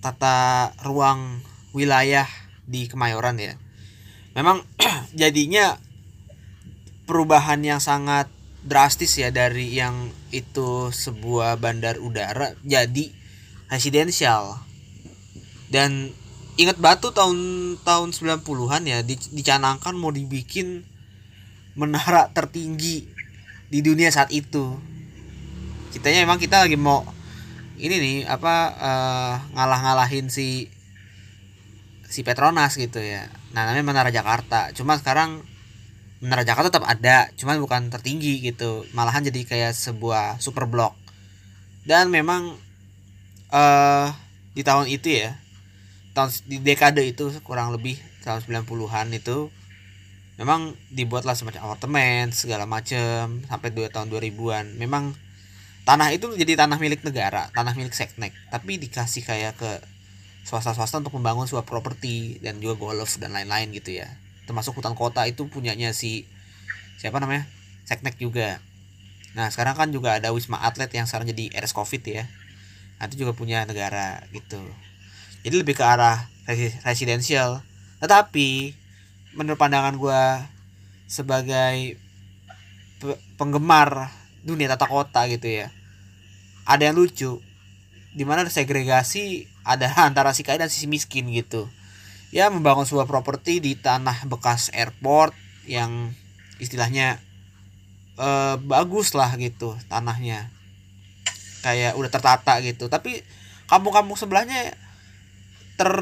tata ruang wilayah di Kemayoran ya. Memang jadinya perubahan yang sangat drastis ya dari yang itu sebuah bandar udara jadi residensial. Dan ingat batu tahun tahun 90-an ya di- dicanangkan mau dibikin menara tertinggi di dunia saat itu. Kitanya emang kita lagi mau ini nih apa eh, ngalah-ngalahin si si Petronas gitu ya. Nah, namanya Menara Jakarta. Cuma sekarang Menara Jakarta tetap ada, cuman bukan tertinggi gitu. Malahan jadi kayak sebuah super blok. Dan memang eh di tahun itu ya, tahun di dekade itu kurang lebih tahun 90-an itu memang dibuatlah semacam apartemen segala macam sampai dua tahun 2000-an. Memang tanah itu jadi tanah milik negara, tanah milik seknek, tapi dikasih kayak ke swasta-swasta untuk membangun sebuah properti dan juga golf dan lain-lain gitu ya. Termasuk hutan kota itu punyanya si siapa namanya? Seknek juga. Nah, sekarang kan juga ada Wisma Atlet yang sekarang jadi RS Covid ya. Nah, itu juga punya negara gitu. Jadi lebih ke arah resi- residensial. Tetapi menurut pandangan gua sebagai pe- penggemar dunia tata kota gitu ya. Ada yang lucu di mana segregasi ada antara si kaya dan sisi miskin gitu ya membangun sebuah properti di tanah bekas airport yang istilahnya eh, bagus lah gitu tanahnya. Kayak udah tertata gitu. Tapi kampung-kampung sebelahnya ter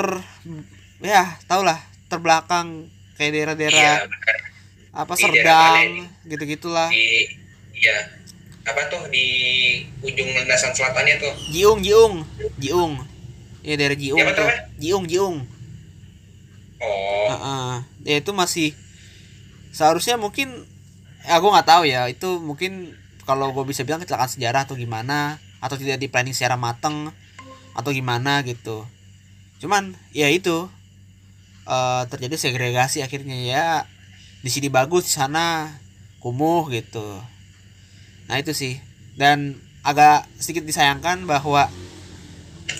ya tau lah terbelakang kayak daerah-daerah Iya, apa di Serdang gitu gitulah di iya. Apa tuh di ujung landasan selatannya tuh. Jiung Jiung. Jiung. Ya daerah Jiung Siapa tuh? Jiung Jiung oh. Heeh. ya itu masih seharusnya mungkin aku nggak tahu ya itu mungkin kalau gue bisa bilang kecelakaan sejarah atau gimana atau tidak di planning secara mateng atau gimana gitu. Cuman ya itu eh, terjadi segregasi akhirnya ya di sini bagus di sana kumuh gitu. Nah itu sih. Dan agak sedikit disayangkan bahwa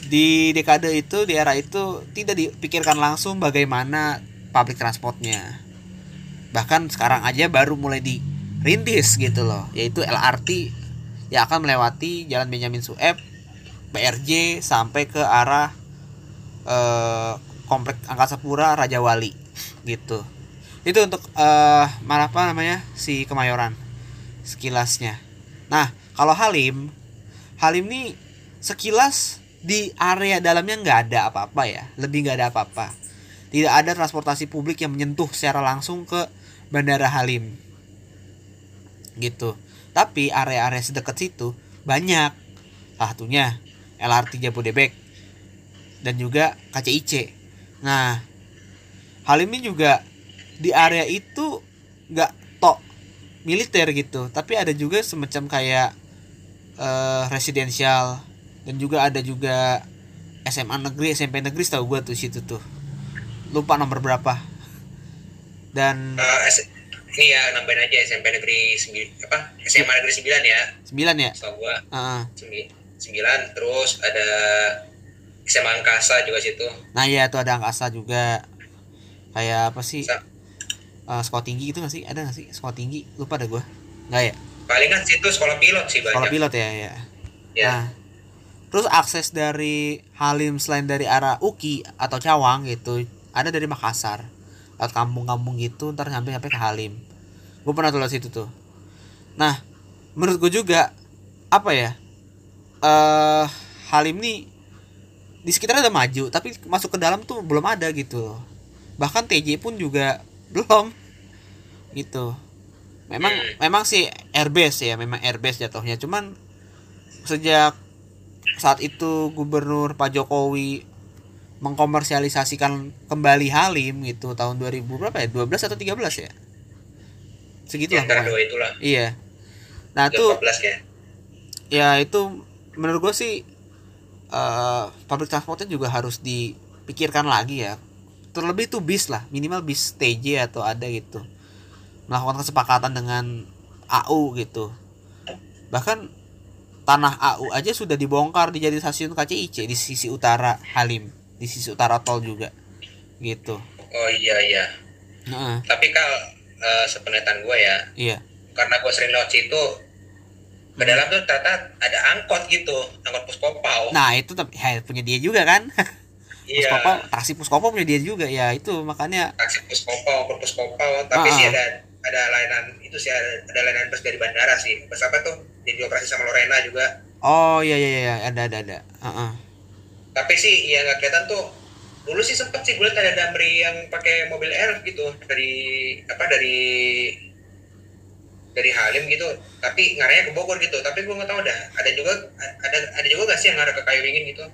di dekade itu di era itu tidak dipikirkan langsung bagaimana public transportnya. Bahkan sekarang aja baru mulai dirintis gitu loh yaitu LRT yang akan melewati Jalan Benyamin Sueb BRJ sampai ke arah eh, komplek Angkasa Pura Raja Wali gitu. Itu untuk eh mana apa namanya si Kemayoran sekilasnya. Nah kalau Halim Halim nih sekilas di area dalamnya nggak ada apa-apa ya. Lebih nggak ada apa-apa. Tidak ada transportasi publik yang menyentuh secara langsung ke Bandara Halim. Gitu. Tapi area-area sedekat situ banyak. Salah satunya LRT Jabodebek dan juga KCIC nah Halim ini juga di area itu nggak tok militer gitu. Tapi ada juga semacam kayak eh, residensial dan juga ada juga SMA negeri SMP negeri tahu gua tuh situ tuh. Lupa nomor berapa. Dan S- ini ya nambahin aja SMP negeri 9 apa? SMA negeri 9 ya. Sembilan ya? Setahu gua. Heeh. 9 terus ada SMA Angkasa juga situ. Nah ya tuh ada angkasa juga. Kayak apa sih? Sa- Eh, sekolah tinggi itu nggak sih? Ada nggak sih? Sekolah tinggi? Lupa ada gua. Nggak ya? Palingan situ sekolah pilot sih sekolah banyak. pilot ya ya. Ya Nah, terus akses dari Halim selain dari arah Uki atau Cawang gitu, ada dari Makassar. Lewat kampung-kampung gitu, ntar sampai sampai ke Halim. Gue pernah tuh situ tuh. nah menurut gue juga apa ya eh Halim nih di sekitarnya udah maju tapi masuk ke dalam tuh belum ada gitu bahkan TJ pun juga belum gitu memang Hmm. memang sih airbase ya memang airbase jatuhnya cuman sejak saat itu gubernur Pak Jokowi mengkomersialisasikan kembali Halim gitu tahun 2000 berapa ya 12 atau 13 ya segitulah antara pokoknya. dua itulah. iya nah Itu tuh 14 ya. ya itu menurut gue sih eh public transportnya juga harus dipikirkan lagi ya terlebih tuh bis lah minimal bis TJ atau ada gitu melakukan kesepakatan dengan AU gitu bahkan tanah AU aja sudah dibongkar dijadiin stasiun KCIC di sisi utara Halim. Di sisi utara tol juga. Gitu. Oh iya iya. nah Tapi kal eh, sepenglihatan gue ya, iya. Karena gue sering lewat situ ke dalam tuh ternyata ada angkot gitu, angkot puskopau. nah itu tapi ya, punya dia juga kan? Iya. Puskopo taksi Puskopo punya dia juga. Ya itu makanya Taksi puskopau, angkot puskopau. Tapi Ah, sih ada ada layanan itu sih ada, layanan bus dari bandara sih. Bus apa tuh? Yang dioperasi sama Lorena juga. Oh iya iya iya ada ada ada. Heeh. Tapi sih ya nggak kelihatan tuh. Dulu sih sempet sih gue liat ada Damri yang pakai mobil elf gitu dari apa dari dari Halim gitu tapi ngarahnya ke Bogor gitu tapi gue nggak tahu dah ada juga ada ada juga gak sih yang ngarah ke kayu dingin gitu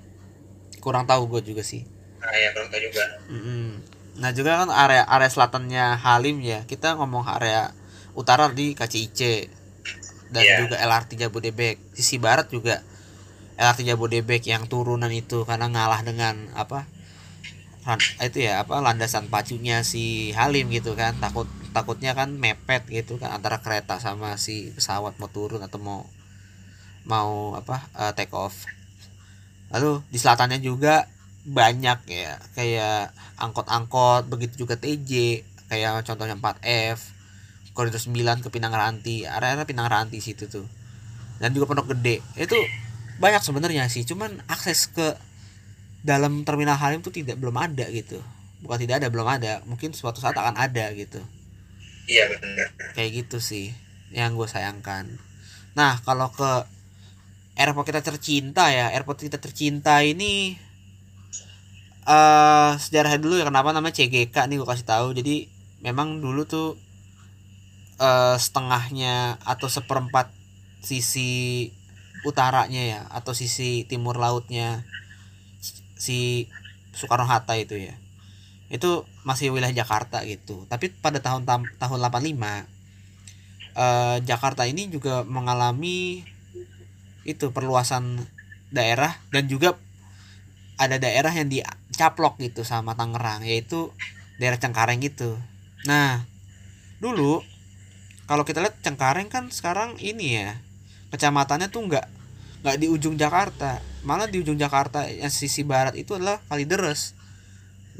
Kurang tahu gue juga sih. nah ya kurang tahu juga Mm-mm. Nah juga kan area area selatannya Halim ya kita ngomong area utara di KCIC dan Iya. juga LRT Jabodebek. Sisi barat juga LRT Jabodebek yang turunan itu karena ngalah dengan apa ran- itu ya apa landasan pacunya si Halim gitu kan takut takutnya kan mepet gitu kan antara kereta sama si pesawat mau turun atau mau mau apa eh, take off lalu di selatannya juga banyak ya. Kayak angkot-angkot begitu juga TJ kayak contohnya 4F koridor 9 ke Pinang Ranti area-area Pinang Ranti situ tuh. Dan juga Pondok Gede. Itu banyak sebenarnya sih cuman akses ke dalam terminal Halim tuh tidak belum ada gitu. Bukan tidak ada belum ada. Mungkin suatu saat akan ada gitu. Iya benar. Kayak gitu sih yang gue sayangkan. Nah kalau ke airport kita tercinta ya airport kita tercinta ini eh sejarahnya dulu ya kenapa namanya CGK nih gue kasih tahu. Jadi memang dulu tuh eh setengahnya atau seperempat sisi utaranya ya atau sisi timur lautnya si Soekarno Hatta itu ya. Itu masih wilayah Jakarta gitu. Tapi pada tahun tam- tahun 85 eh, Jakarta ini juga mengalami itu perluasan daerah dan juga ada daerah yang dicaplok gitu sama Tangerang yaitu daerah Cengkareng gitu. Nah dulu kalau kita lihat Cengkareng kan sekarang ini ya kecamatannya tuh nggak nggak di ujung Jakarta. Malah di ujung Jakarta yang sisi barat itu adalah Kalideres.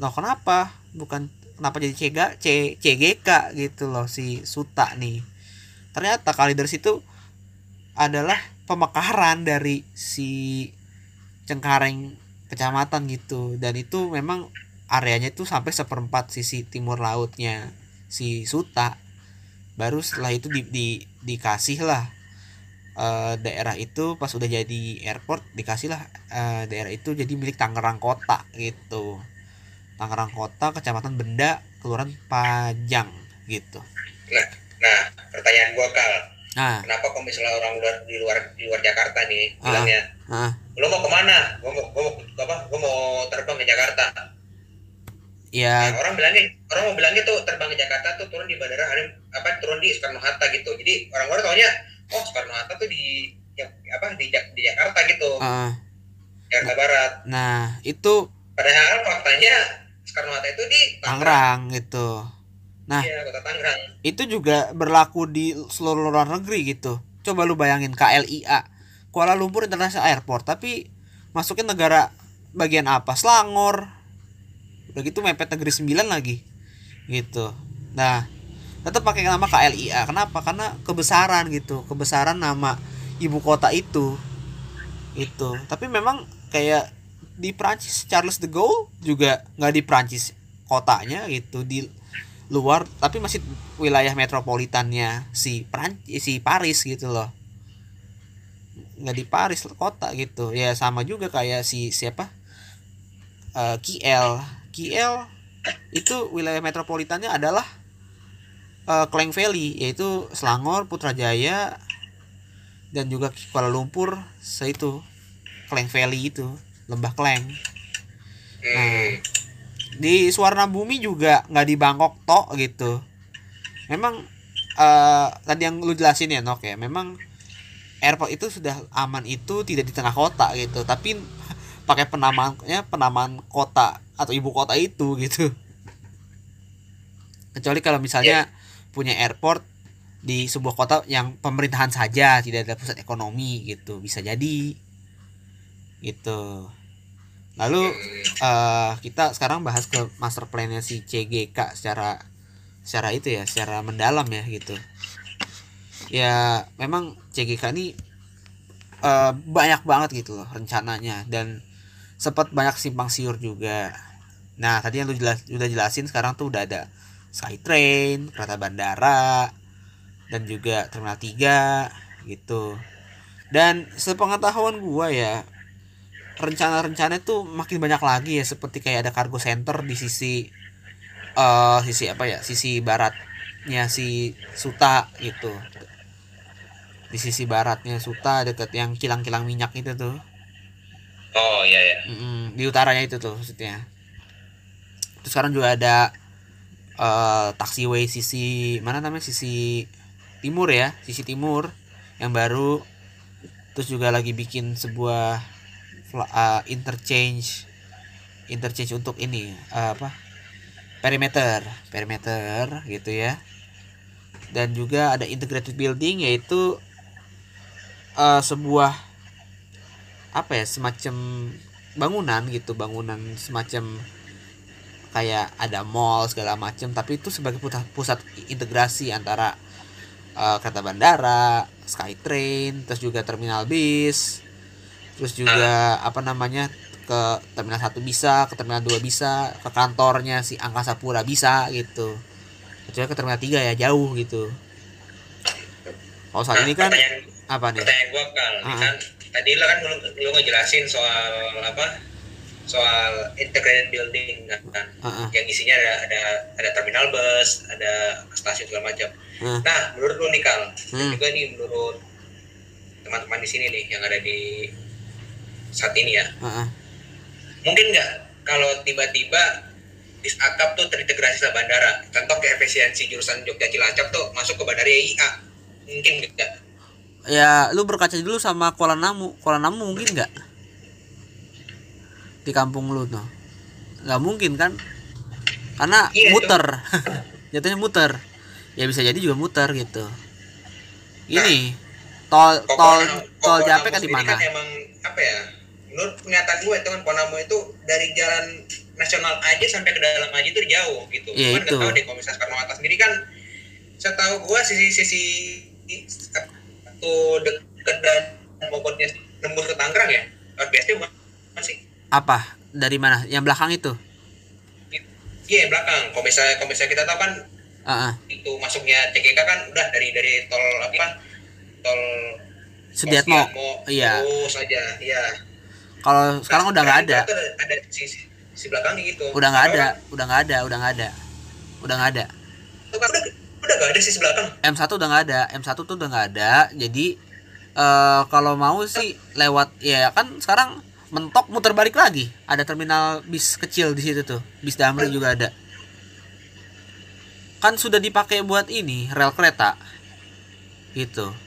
Loh kenapa? Bukan kenapa jadi CG, C, CGK gitu loh si Suta nih. Ternyata Kalideres itu adalah pemekaran dari si Cengkareng kecamatan gitu. Dan itu memang areanya itu sampai seperempat sisi timur lautnya si Suta. Baru setelah itu di, di dikasih lah eh, daerah itu pas udah jadi airport dikasih lah eh, daerah itu jadi milik Tangerang Kota gitu. Tangerang Kota kecamatan Benda kelurahan Pajang gitu. Nah pertanyaan gua kal nah kenapa kalau misalnya orang luar di luar di luar Jakarta nih Ah. bilangnya ah. Lo mau ke mana? Gua mau gua mau apa? Gua mau terbang ke Jakarta. Ya Nah, orang bilangnya orang mau bilangnya tuh terbang ke Jakarta tuh turun di bandara Halim apa turun di Soekarno Hatta gitu. Jadi orang-orang taunya oh Soekarno Hatta tuh di ya, apa di, di Jakarta gitu. Ah. Jakarta Barat. Nah itu padahal faktanya Soekarno Hatta itu di Tangerang gitu Nah. iya kota Tangerang. itu juga berlaku di seluruh luar negeri gitu. Coba lu bayangin KLIA Kuala Lumpur International Airport tapi masukin negara bagian apa? Selangor. Udah gitu mepet negeri 9 lagi gitu. Nah tetap pakai nama KLIA kenapa? Karena kebesaran gitu. Kebesaran nama ibu kota itu itu tapi memang kayak di Prancis Charles de Gaulle juga nggak di Prancis kotanya gitu. Di luar tapi masih wilayah metropolitannya si Perancis si Paris gitu loh. Nggak di Paris kota gitu. Ya sama juga kayak si siapa? Uh, KL KL itu wilayah metropolitannya adalah uh, Klang Valley yaitu Selangor Putrajaya dan juga Kuala Lumpur itu Klang Valley itu lembah Klang. Nah. Di Suwarna Bumi juga nggak di Bangkok tok gitu. Memang eh tadi yang lu jelasin ya Nok ya. Memang airport itu sudah aman itu tidak di tengah kota gitu. Tapi pakai penamaannya penamaan kota atau ibu kota itu gitu. Kecuali kalau misalnya punya airport di sebuah kota yang pemerintahan saja tidak ada pusat ekonomi gitu. Bisa jadi. Gitu lalu eh kita sekarang bahas ke master plan-nya si CGK secara secara itu ya secara mendalam ya gitu. Ya memang CGK ini eh, banyak banget gitu loh rencananya. Dan sempat banyak simpang siur juga. Nah tadi yang lu jelas udah jelasin sekarang tuh udah ada Skytrain kereta bandara dan juga terminal 3 gitu. Dan sepengetahuan gua ya rencana-rencana tuh makin banyak lagi ya seperti kayak ada cargo center di sisi eh sisi apa ya sisi baratnya si Suta gitu. Di sisi baratnya Suta deket yang kilang-kilang minyak itu tuh. Oh iya ya. Mm-mm, di utaranya itu tuh maksudnya. Terus sekarang juga ada eh taxiway sisi mana namanya sisi timur ya sisi timur yang baru. Terus juga lagi bikin sebuah eh, interchange interchange untuk ini eh, apa? Perimeter perimeter gitu ya. Dan juga ada integrated building yaitu eh, sebuah apa ya semacam bangunan gitu bangunan semacam kayak ada mall segala macam tapi itu sebagai pusat pusat integrasi antara eh, kereta bandara Skytrain terus juga terminal bis terus juga apa namanya ke terminal satu bisa ke terminal 2 bisa ke kantornya si angkasa pura bisa gitu kecuali ke terminal 3 ya jauh gitu kalau saat ini kan pertanyaan, apa nih pertanyaan gua kal, ini Ah. kan tadi lo kan lu, lu ngejelasin soal apa? Soal integrated building kan, Heeh. yang isinya ada ada ada terminal bus, ada stasiun segala macam. Hmm. Nah, menurut lu nih kal, dan Hmm. juga nih menurut teman-teman di sini nih yang ada di saat ini ya, Heeh. mungkin nggak kalau tiba-tiba bis akap tuh terintegrasi sama bandara. Contoh kayak efisiensi jurusan Jogja Cilacap tuh masuk ke bandara YIA mungkin nggak? Ya lu berkaca dulu sama Kuala Namu. Kuala Namu mungkin nggak? Di kampung lu tuh. Nggak mungkin kan? Karena Iya, muter. Jatuhnya muter. Ya bisa jadi juga muter gitu. Ini tol Kok tol tol Kuala Japek kan di mana? kan emang apa ya menurut penglihatan gue itu kan Kuala itu dari jalan nasional aja sampai ke dalam aja itu jauh gitu Iya, Cuman nggak itu. tahu deh kalau misalnya Soekarno Hatta sendiri kan setahu gue sisi sisi tuh dekat dan pokoknya nembus ke Tangerang ya BSD bukan masih apa dari mana yang belakang itu Iya yang belakang. Kalau misalnya, kalau misalnya kita tahu kan Heeh. itu masuknya CGK kan udah dari dari tol apa? Tol Sediatmo iya. terus aja. Iya. Kalau sekarang udah nggak ada. Ada, ada si, belakangnya gitu. udah nggak ada udah nggak ada udah nggak ada. Udah nggak ada. Kan udah udah nggak ada sih belakang. M1 udah nggak ada M1 tuh udah nggak ada. Jadi eh kalau mau sih lewat ya kan sekarang mentok muter balik lagi. Ada terminal bis kecil di situ tuh. Bis damri juga ada. Kan sudah dipakai buat ini rel kereta. Gitu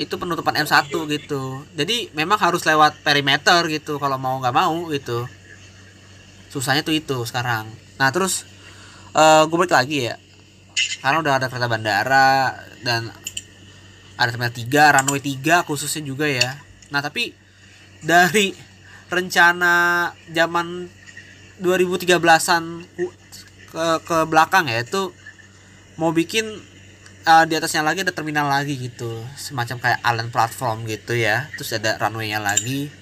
itu penutupan M1 gitu. Jadi memang harus lewat perimeter gitu kalau mau nggak mau gitu. Susahnya tuh itu sekarang. Nah terus eh gue balik lagi ya. Karena udah ada kereta bandara dan ada terminal 3, runway 3 khususnya juga ya. Nah, tapi dari rencana zaman 2013-an ku- ke ke belakang ya itu mau bikin uh, di atasnya lagi ada terminal lagi gitu, semacam kayak island platform gitu ya. Terus ada runway-nya lagi.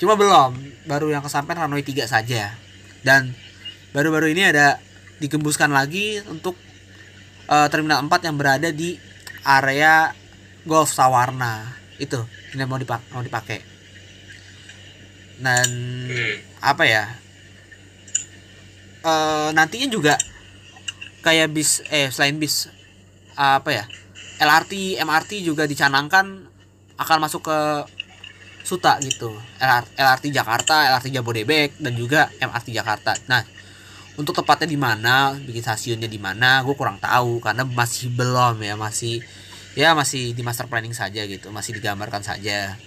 Cuma belum, baru yang kesampaian runway 3 saja. Dan baru-baru ini ada digembuskan lagi untuk uh, terminal 4 yang berada di area Golf Sawarna itu ini mau dipakai mau dipakai dan apa ya uh, nantinya juga kayak bis eh selain bis apa ya LRT MRT juga dicanangkan akan masuk ke Suta gitu. LRT Jakarta LRT Jabodebek dan juga MRT Jakarta. Nah untuk tepatnya di mana bikin stasiunnya di mana gue kurang tahu karena masih belum ya masih ya masih di master planning saja gitu masih digambarkan saja.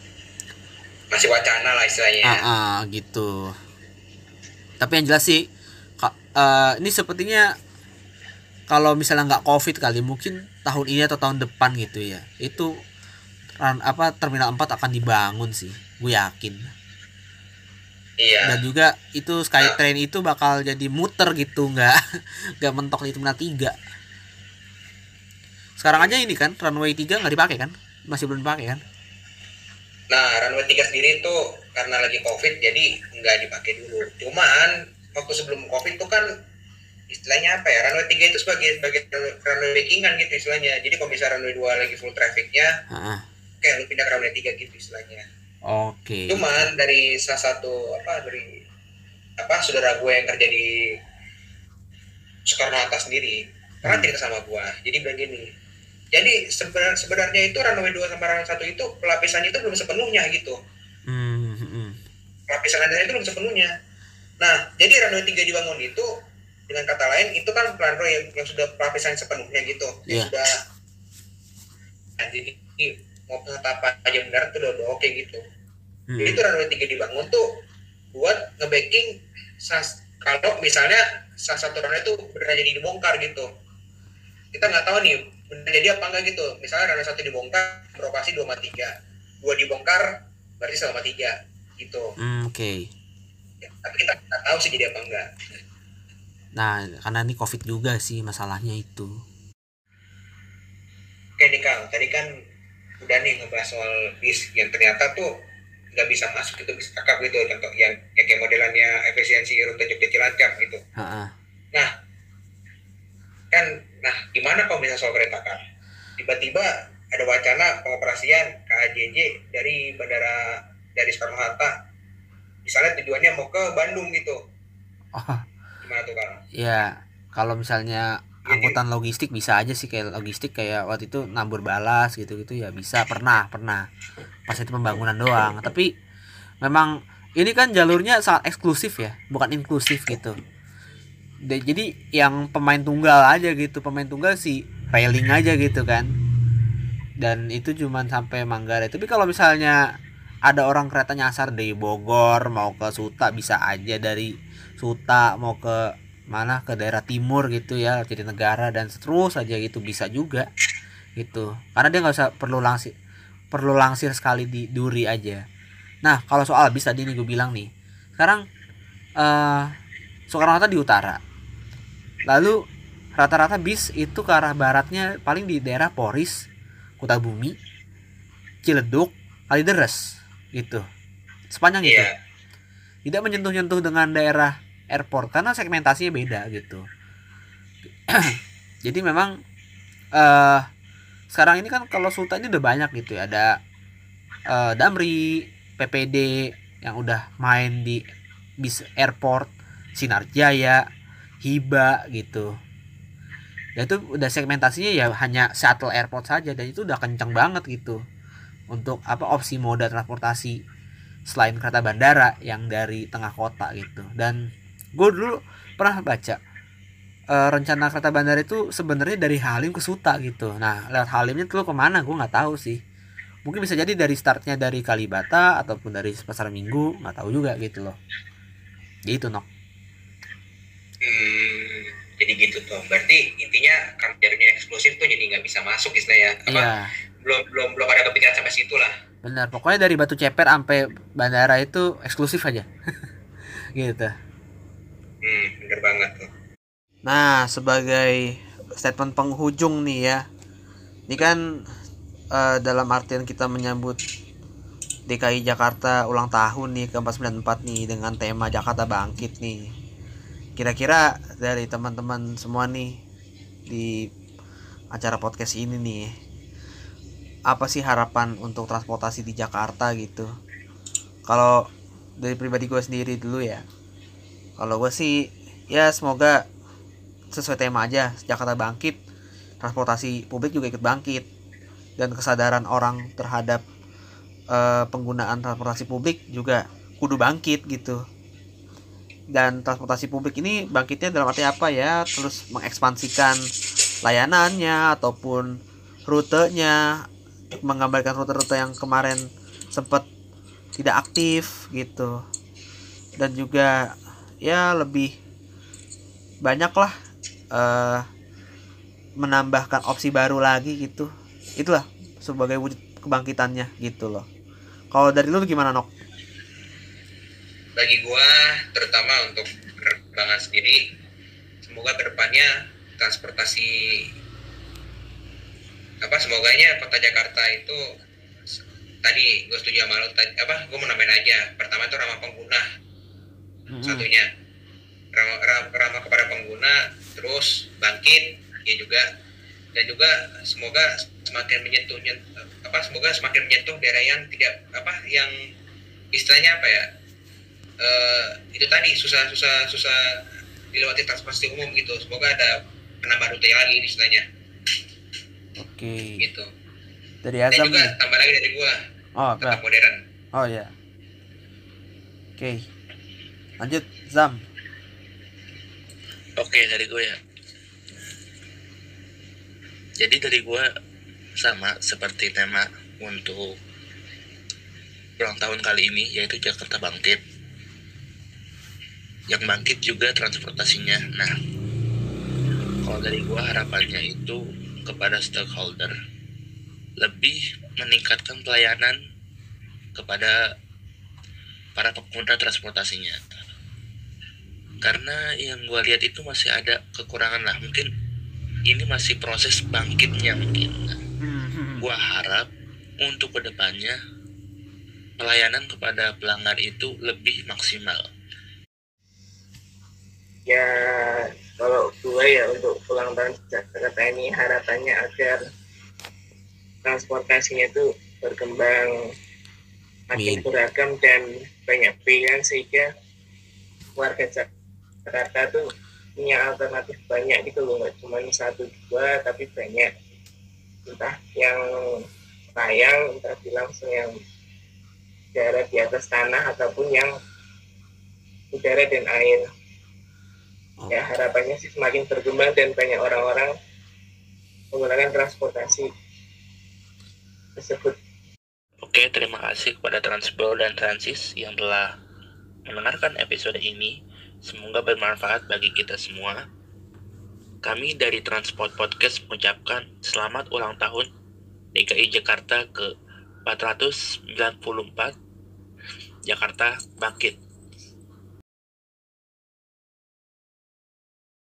Masih wacana lah istilahnya ah, ah gitu. Tapi yang jelas sih uh, ini sepertinya kalau misalnya nggak covid kali mungkin tahun ini atau tahun depan gitu ya itu apa terminal 4 akan dibangun sih gue yakin Iya. Dan juga itu Skytrain itu bakal jadi muter gitu, nggak nggak mentok di terminal 3. Sekarang aja ini kan runway 3 nggak dipakai kan? Masih belum dipakai kan? Nah, runway 3 sendiri itu karena lagi Covid jadi nggak dipakai dulu. Cuman waktu sebelum Covid itu kan istilahnya apa ya? Runway 3 itu sebagai sebagai runway backingan gitu istilahnya. Jadi kalau misalnya runway 2 lagi full trafficnya, kayak lu pindah ke runway 3 gitu istilahnya Oke. Okay. Cuman dari salah satu apa dari apa saudara gue yang kerja di Soekarno Hatta sendiri pernah hmm. cerita sama gue. Jadi bilang gini. Jadi sebenarnya sebenarnya itu runway 2 sama runway 1 itu pelapisannya itu belum sepenuhnya gitu. Hmm. hmm. Pelapisan landasan itu belum sepenuhnya. Nah, jadi runway 3 dibangun itu dengan kata lain itu kan runway yang, yang sudah pelapisan sepenuhnya gitu. Yeah. sudah nah, jadi mau penetapan aja benar tuh udah, udah oke okay gitu hmm. jadi itu runway tiga dibangun tuh buat ngebacking kalau misalnya salah satu runway itu benar jadi dibongkar gitu kita nggak tahu nih benar jadi apa enggak gitu misalnya runway satu dibongkar beroperasi dua sama tiga dua dibongkar berarti selama tiga gitu hmm, oke okay. ya, tapi kita nggak tahu sih jadi apa enggak nah karena ini covid juga sih masalahnya itu oke nih kang tadi kan udah nih ngebahas soal bis yang ternyata tuh nggak bisa masuk itu bisa kakap gitu contoh yang, yang kayak modelannya efisiensi rute Jogja Cilacap gitu. Ha-ha. Nah, kan, nah gimana kalau bisa soal kereta kan? Tiba-tiba ada wacana pengoperasian KAJJ dari bandara dari Soekarno Hatta, misalnya tujuannya mau ke Bandung gitu. Oh. Gimana tuh kan? Ya, kalau misalnya angkutan logistik bisa aja sih kayak logistik kayak waktu itu nabur balas gitu gitu ya bisa pernah pernah. Pas itu pembangunan doang. Tapi memang ini kan jalurnya sangat eksklusif ya bukan inklusif gitu. Jadi yang pemain tunggal aja gitu pemain tunggal sih railing aja gitu kan. Dan itu cuman sampai Manggarai. Tapi kalau misalnya ada orang kereta nyasar dari Bogor mau ke Suta bisa aja dari Suta mau ke mana? Ke daerah timur gitu ya jadi negara dan terus saja gitu bisa juga gitu. Karena dia nggak usah perlu langsir perlu langsir sekali di duri aja. Nah kalau soal bis tadi nih gue bilang nih sekarang uh, Soekarno Hatta di utara. Lalu rata-rata bis itu ke arah baratnya paling di daerah Poris Kota Bumi Ciledug Kalideres gitu. Sepanjang itu. Yeah. tidak menyentuh-nyentuh dengan daerah airport karena segmentasinya beda gitu. Jadi memang uh, sekarang ini kan kalau Sultan ini udah banyak gitu ya. Ada uh, Damri PPD yang udah main di bis airport Sinar Jaya Hiba gitu. Ya itu udah segmentasinya ya hanya shuttle airport saja dan itu udah kenceng banget gitu. Untuk apa opsi moda transportasi selain kereta bandara yang dari tengah kota gitu. Dan gue dulu pernah baca uh, rencana kereta bandara itu sebenarnya dari Halim ke Suta gitu. Nah lewat Halimnya tuh ke mana? Gue nggak tahu sih. Mungkin bisa jadi dari startnya dari Kalibata ataupun dari pasar Minggu nggak tahu juga gitu loh. Gitu nok. Hmm, jadi gitu tuh. Berarti intinya karena jadinya eksklusif tuh jadi nggak bisa masuk istilahnya. Apa? Iya. belum belum belum ada kepikiran sampai situ lah. Benar pokoknya dari Batu Ceper sampai bandara itu eksklusif aja. Gitu Hmm, bener banget tuh. Nah, sebagai statement penghujung nih ya. Ini kan uh, dalam artian kita menyambut DKI Jakarta ulang tahun nih ke 494 nih dengan tema Jakarta Bangkit nih. kira-kira dari teman-teman semua nih di acara podcast ini nih apa sih harapan untuk transportasi di Jakarta gitu kalau dari pribadi gue sendiri dulu ya kalau gue sih ya semoga sesuai tema aja Jakarta bangkit transportasi publik juga ikut bangkit dan kesadaran orang terhadap uh, penggunaan transportasi publik juga kudu bangkit gitu. Dan transportasi publik ini bangkitnya dalam arti apa ya? Terus mengekspansikan layanannya ataupun rutenya menggambarkan rute-rute yang kemarin sempat tidak aktif gitu. Dan juga ya lebih banyak lah uh, menambahkan opsi baru lagi gitu. Itulah sebagai wujud kebangkitannya gitu loh. Kalau dari lu gimana nok? Bagi gua terutama untuk penerbangan sendiri semoga ke depannya transportasi apa semoganya kota Jakarta itu tadi gue setuju sama lo tadi apa gue mau nambahin aja. Pertama itu ramah pengguna hmm. satunya ramah, ramah, ramah kepada pengguna terus bangkit ya juga dan juga semoga semakin menyentuh apa semoga semakin menyentuh daerah yang tidak apa yang istilahnya apa ya uh, itu tadi susah susah susah dilewati transportasi umum gitu semoga ada penambahan rute lagi istilahnya oke okay. gitu dari Azam dan juga nih. tambah lagi dari gua oh apa modern oh ya oke okay. Lanjut Zam. Oke dari gue ya. Jadi dari gue sama seperti tema untuk ulang tahun kali ini yaitu Jakarta Bangkit. Yang bangkit juga transportasinya. Nah kalau dari gue harapannya itu kepada stakeholder lebih meningkatkan pelayanan kepada para pengguna transportasinya karena yang gue lihat itu masih ada kekurangan lah. Mungkin ini masih proses bangkitnya mungkin. Hmm. gue harap untuk ke depannya pelayanan kepada pelanggan itu lebih maksimal. Ya kalau gue ya untuk pulang tahun Jakarta ini harapannya agar transportasinya itu berkembang makin beragam dan banyak pilihan sehingga warga Jakarta tuh punya alternatif banyak gitu loh nggak cuma satu dua tapi banyak entah yang layang entah langsung yang udara di atas tanah ataupun yang udara dan air ya harapannya sih semakin berkembang dan banyak orang-orang menggunakan transportasi tersebut. Oke, terima kasih kepada Transbro dan Transis yang telah mendengarkan episode ini. Semoga bermanfaat bagi kita semua. Kami dari Transport Podcast mengucapkan selamat ulang tahun DKI Jakarta ke 494 Jakarta Bangkit.